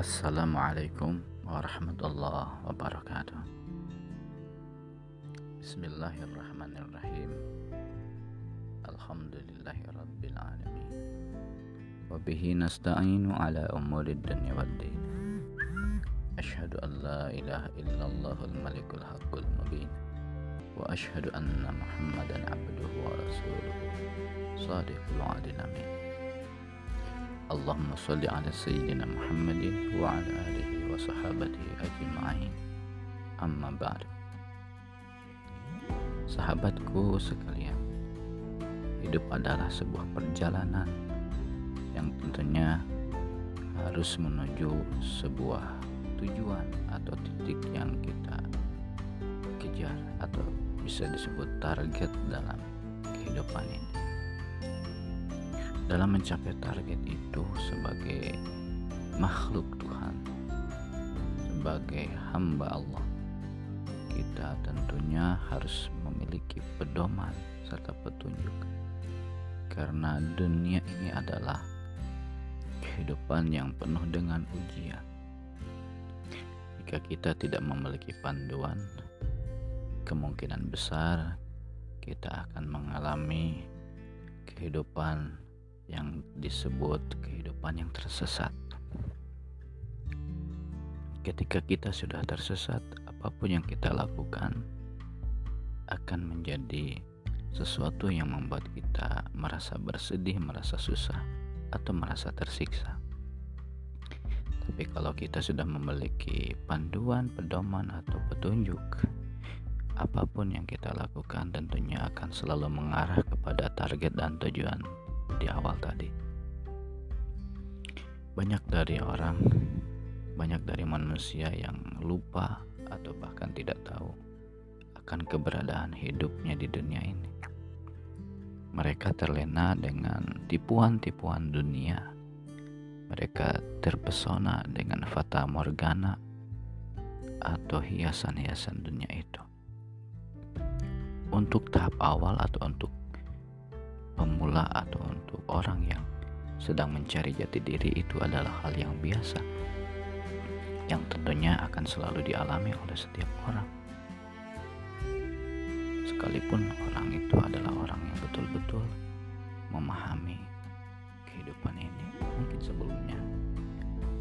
Assalamualaikum warahmatullahi wabarakatuh Bismillahirrahmanirrahim Alhamdulillahi rabbil alamin Wabihi nasta'inu ala umuri dunya waddin Ashhadu an la ilaha illallahul malikul haqqul mubin Wa ashhadu anna muhammadan abduhu wa rasuluhu Sadiqul adil amin Allahumma salli ala Sayyidina Muhammadin wa ala alihi wa sahabatihi ajma'in. Amma ba'du Sahabatku sekalian Hidup adalah sebuah perjalanan Yang tentunya harus menuju sebuah tujuan atau titik yang kita kejar atau bisa disebut target dalam kehidupan ini dalam mencapai target itu sebagai makhluk Tuhan, sebagai hamba Allah, kita tentunya harus memiliki pedoman serta petunjuk, karena dunia ini adalah kehidupan yang penuh dengan ujian. Jika kita tidak memiliki panduan, kemungkinan besar kita akan mengalami kehidupan yang disebut kehidupan yang tersesat. Ketika kita sudah tersesat, apa pun yang kita lakukan akan menjadi sesuatu yang membuat kita merasa bersedih, merasa susah, atau merasa tersiksa. Tapi kalau kita sudah memiliki panduan, pedoman, atau petunjuk, apa pun yang kita lakukan tentunya akan selalu mengarah kepada target dan tujuan di awal tadi. Banyak dari orang, banyak dari manusia yang lupa atau bahkan tidak tahu akan keberadaan hidupnya di dunia ini. Mereka terlena dengan tipuan-tipuan dunia. Mereka terpesona dengan fata morgana atau hiasan-hiasan dunia itu. Untuk tahap awal atau untuk pemula atau untuk orang yang sedang mencari jati diri itu adalah hal yang biasa yang tentunya akan selalu dialami oleh setiap orang. Sekalipun orang itu adalah orang yang betul-betul memahami kehidupan ini mungkin sebelumnya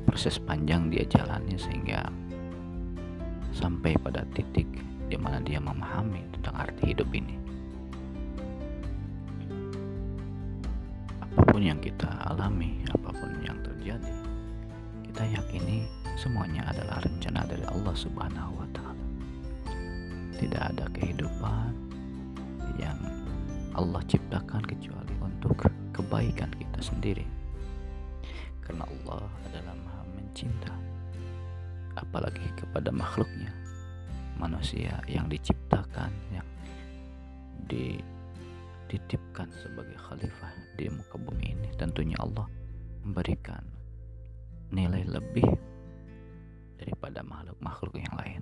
proses panjang dia jalani sehingga sampai pada titik di mana dia memahami tentang arti hidup ini apa pun yang kita alami, apa pun yang terjadi, kita yakini semuanya adalah rencana dari Allah Subhanahu wa taala. Tidak ada kehidupan yang Allah ciptakan kecuali untuk kebaikan kita sendiri. Karena Allah adalah Maha mencinta apalagi kepada makhluknya manusia yang diciptakan yang di dititipkan sebagai khalifah di muka bumi ini. Tentunya Allah memberikan nilai lebih daripada makhluk-makhluk yang lain.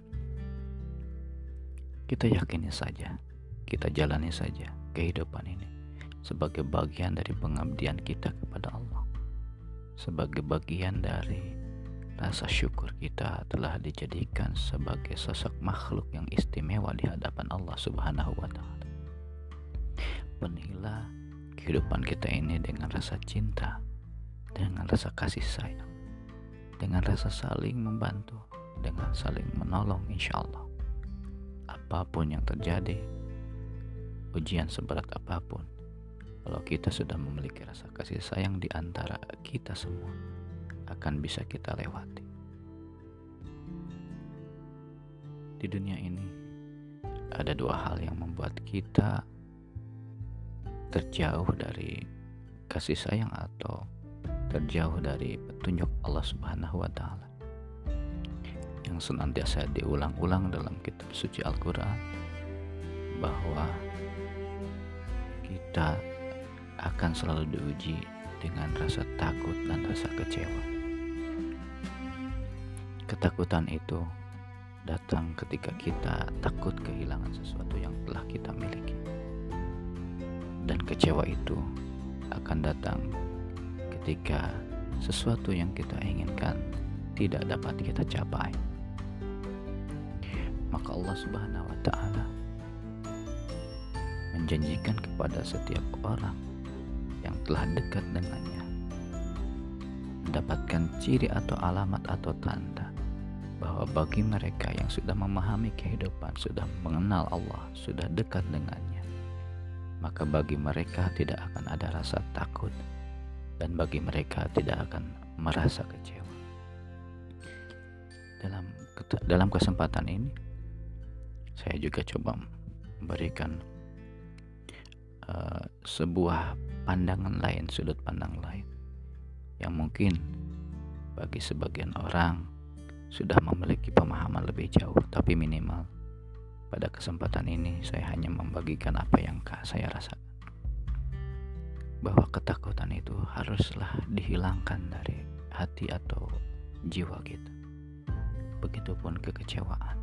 Kita yakini saja kita jalani saja kehidupan ini sebagai bagian dari pengabdian kita kepada Allah. Sebagai bagian dari rasa syukur kita telah dijadikan sebagai sosok makhluk yang istimewa di hadapan Allah Subhanahu wa taala penila kehidupan kita ini dengan rasa cinta, dengan rasa kasih sayang, dengan rasa saling membantu, dengan saling menolong insya Allah. Apa pun yang terjadi, ujian seberat apa pun, kalau kita sudah memiliki rasa kasih sayang di antara kita semua, akan bisa kita lewati. Di dunia ini, ada dua hal yang membuat kita terjauh dari kasih sayang atau terjauh dari petunjuk Allah Subhanahu wa taala. Yang senantiasa diulang-ulang dalam kitab suci Al-Qur'an bahwa kita akan selalu diuji dengan rasa takut dan rasa kecewa. Ketakutan itu datang ketika kita takut kehilangan sesuatu yang telah kita miliki dan kecewa itu akan datang ketika sesuatu yang kita inginkan tidak dapat kita capai. Maka Allah Subhanahu wa taala menjanjikan kepada setiap orang yang telah dekat dengannya mendapatkan ciri atau alamat atau tanda bahwa bagi mereka yang sudah memahami kehidupan, sudah mengenal Allah, sudah dekat dengannya, maka bagi mereka tidak akan ada rasa takut dan bagi mereka tidak akan merasa kecewa. Dalam dalam kesempatan ini saya juga coba memberikan uh, sebuah pandangan lain, sudut pandang lain yang mungkin bagi sebagian orang sudah memiliki pemahaman lebih jauh, tapi minimal pada kesempatan ini saya hanya membagikan apa yang saya rasakan. Bahwa ketakutan itu haruslah dihilangkan dari hati atau jiwa kita. Begitupun kekecewaan.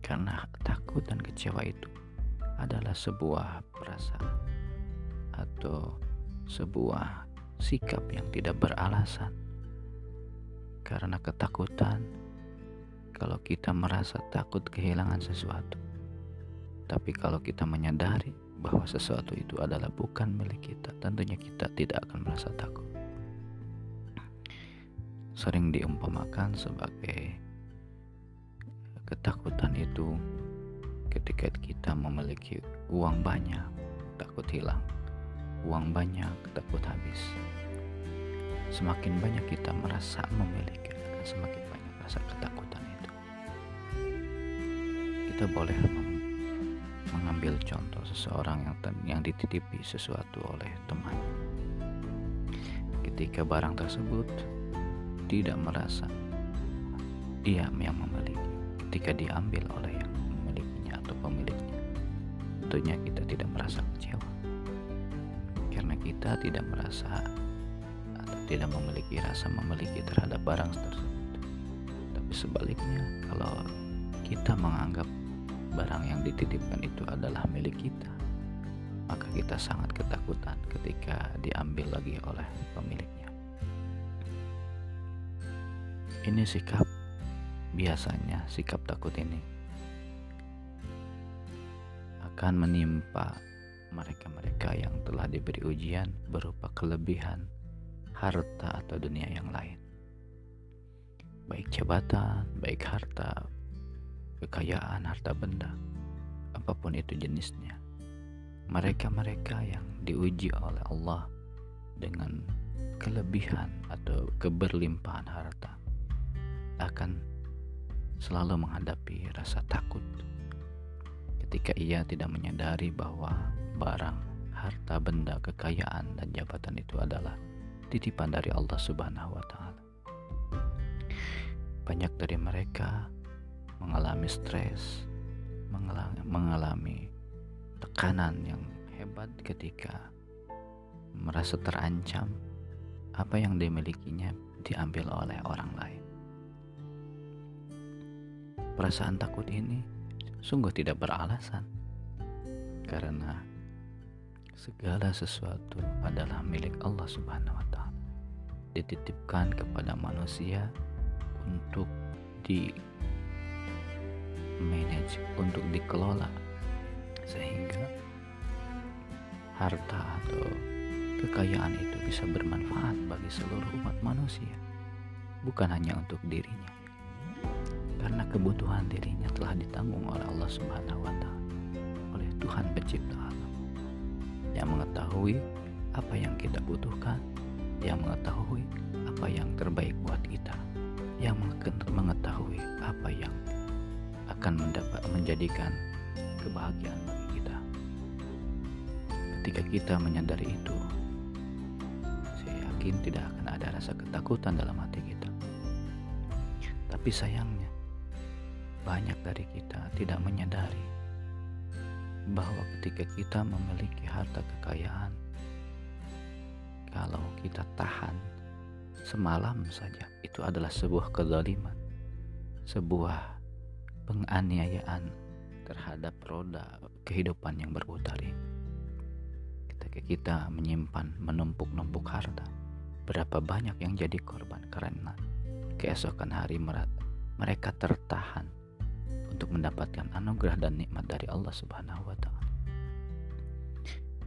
Karena takut dan kecewa itu adalah sebuah perasaan atau sebuah sikap yang tidak beralasan. Karena ketakutan, kalau kita merasa takut kehilangan sesuatu, tapi kalau kita menyadari bahwa sesuatu itu adalah bukan milik kita, tentunya kita tidak akan merasa takut. Sering diumpamakan sebagai ketakutan itu ketika kita memiliki uang banyak, takut hilang uang banyak, takut habis. Semakin banyak kita merasa memiliki, semakin banyak rasa ketakutan. Kita boleh mengambil contoh seseorang yang yang dititipi sesuatu oleh teman. Ketika barang tersebut tidak merasa dia yang memiliki, ketika diambil oleh yang memilikinya atau pemiliknya, tentunya kita tidak merasa kecewa kita tidak merasa atau tidak memiliki rasa memiliki terhadap barang tersebut. Tapi sebaliknya, kalau kita menganggap barang yang dititipkan itu adalah milik kita, maka kita sangat ketakutan ketika diambil lagi oleh pemiliknya. Ini sikap biasanya sikap takut ini akan menimpa mereka-mereka yang telah diberi ujian berupa kelebihan, harta, atau dunia yang lain. Baik jabatan, baik harta, kekayaan, harta benda, apa pun itu jenisnya. Mereka-mereka yang diuji oleh Allah dengan kelebihan atau keberlimpahan harta akan selalu menghadapi rasa takut ketika ia tidak menyadari bahwa barang, harta benda, kekayaan, dan jabatan itu adalah titipan dari Allah Subhanahu wa Ta'ala. Banyak dari mereka mengalami stres, mengalami, tekanan yang hebat ketika merasa terancam apa yang dimilikinya diambil oleh orang lain. Perasaan takut ini sungguh tidak beralasan karena segala sesuatu adalah milik Allah Subhanahu wa taala. Dititipkan kepada manusia untuk di manage, untuk dikelola sehingga harta atau kekayaan itu bisa bermanfaat bagi seluruh umat manusia, bukan hanya untuk dirinya. Karena kebutuhan dirinya telah ditanggung oleh Allah Subhanahu wa taala, oleh Tuhan pencipta yang mengetahui apa yang kita butuhkan, yang mengetahui apa yang terbaik buat kita, yang mengetahui apa yang akan mendapat menjadikan kebahagiaan bagi kita. Ketika kita menyadari itu, saya yakin tidak akan ada rasa ketakutan dalam hati kita. Tapi sayangnya, banyak dari kita tidak menyadari bahwa ketika kita memiliki harta kekayaan, kalau kita tahan semalam saja, itu adalah sebuah kezaliman, sebuah penganiayaan terhadap roda kehidupan yang berputar ini. Ketika kita menyimpan menumpuk-numpuk harta, berapa banyak yang jadi korban karena keesokan hari mereka tertahan untuk mendapatkan anugerah dan nikmat dari Allah Subhanahu wa taala.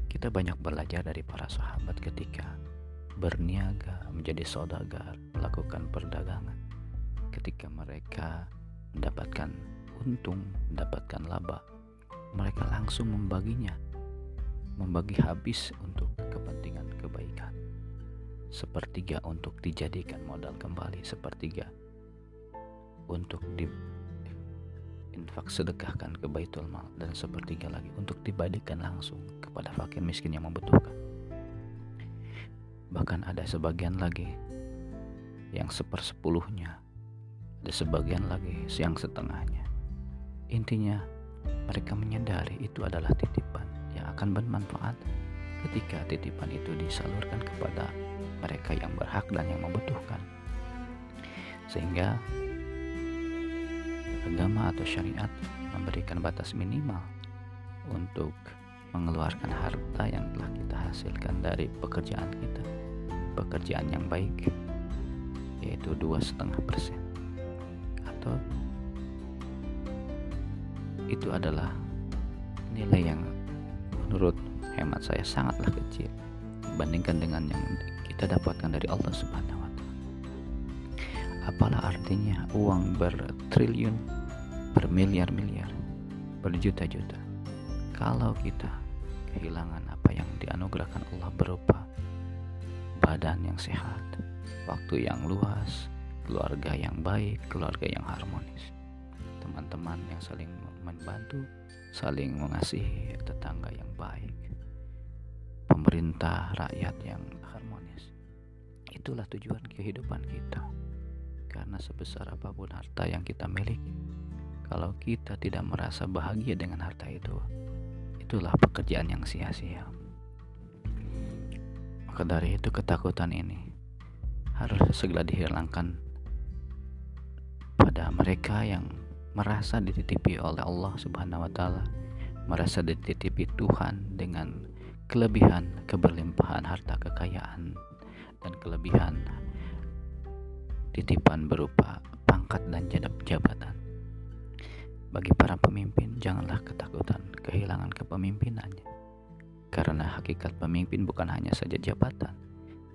Kita banyak belajar dari para sahabat ketika berniaga, menjadi saudagar, melakukan perdagangan. Ketika mereka mendapatkan untung, mendapatkan laba, mereka langsung membaginya, membagi habis untuk kepentingan kebaikan. Sepertiga untuk dijadikan modal kembali, sepertiga untuk di infak sedekahkan ke baitul mal dan sepertiga lagi untuk dibadikan langsung kepada fakir miskin yang membutuhkan. Bahkan ada sebagian lagi yang sepersepuluhnya, ada sebagian lagi yang setengahnya. Intinya mereka menyadari itu adalah titipan yang akan bermanfaat ketika titipan itu disalurkan kepada mereka yang berhak dan yang membutuhkan. Sehingga agama atau syariat memberikan batas minimal untuk mengeluarkan harta yang telah kita hasilkan dari pekerjaan kita pekerjaan yang baik yaitu dua setengah persen itu adalah nilai yang menurut hemat saya sangatlah kecil dibandingkan dengan yang kita dapatkan dari Allah Subhanahu wa taala. Apalah artinya uang bertriliun bermiliar-miliar, berjuta-juta. Kalau kita kehilangan apa yang dianugerahkan Allah berupa badan yang sehat, waktu yang luas, keluarga yang baik, keluarga yang harmonis, teman-teman yang saling membantu, saling mengasihi, tetangga yang baik, pemerintah, rakyat yang harmonis. Itulah tujuan kehidupan kita. Karena sebesar apa pun harta yang kita miliki, kalau kita tidak merasa bahagia dengan harta itu, itulah pekerjaan yang sia-sia. Maka dari itu ketakutan ini harus segera dihilangkan pada mereka yang merasa dititipi oleh Allah Subhanahu wa taala, merasa dititipi Tuhan dengan kelebihan, keberlimpahan harta kekayaan dan kelebihan titipan berupa pangkat dan jabatan. Bagi para pemimpin, janganlah ketakutan kehilangan kepemimpinannya. Karena hakikat pemimpin bukan hanya saja jabatan,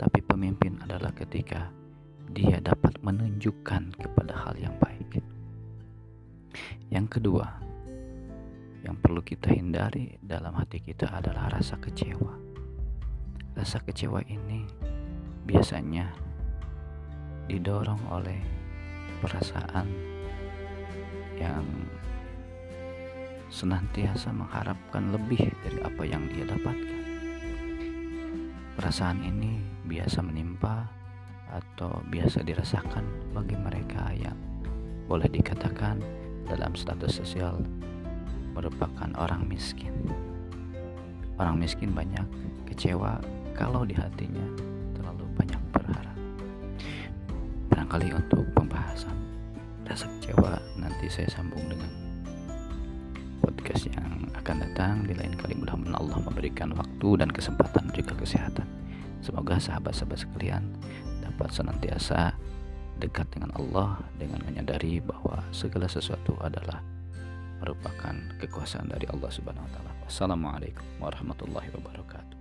tapi pemimpin adalah ketika dia dapat menunjukkan kepada hal yang baik. Yang kedua, yang perlu kita hindari dalam hati kita adalah rasa kecewa. Rasa kecewa ini biasanya didorong oleh perasaan yang senantiasa mengharapkan lebih dari apa yang dia dapatkan. Perasaan ini biasa menimpa atau biasa dirasakan bagi mereka yang boleh dikatakan dalam status sosial merupakan orang miskin. Orang miskin banyak kecewa kalau di hatinya terlalu banyak berharap. Barangkali untuk pembahasan rasa kecewa nanti saya sambung dengan podcast yang akan datang di lain kali mudah-mudahan Allah memberikan waktu dan kesempatan juga kesehatan semoga sahabat-sahabat sekalian dapat senantiasa dekat dengan Allah dengan menyadari bahwa segala sesuatu adalah merupakan kekuasaan dari Allah Subhanahu wa taala. Wassalamualaikum warahmatullahi wabarakatuh.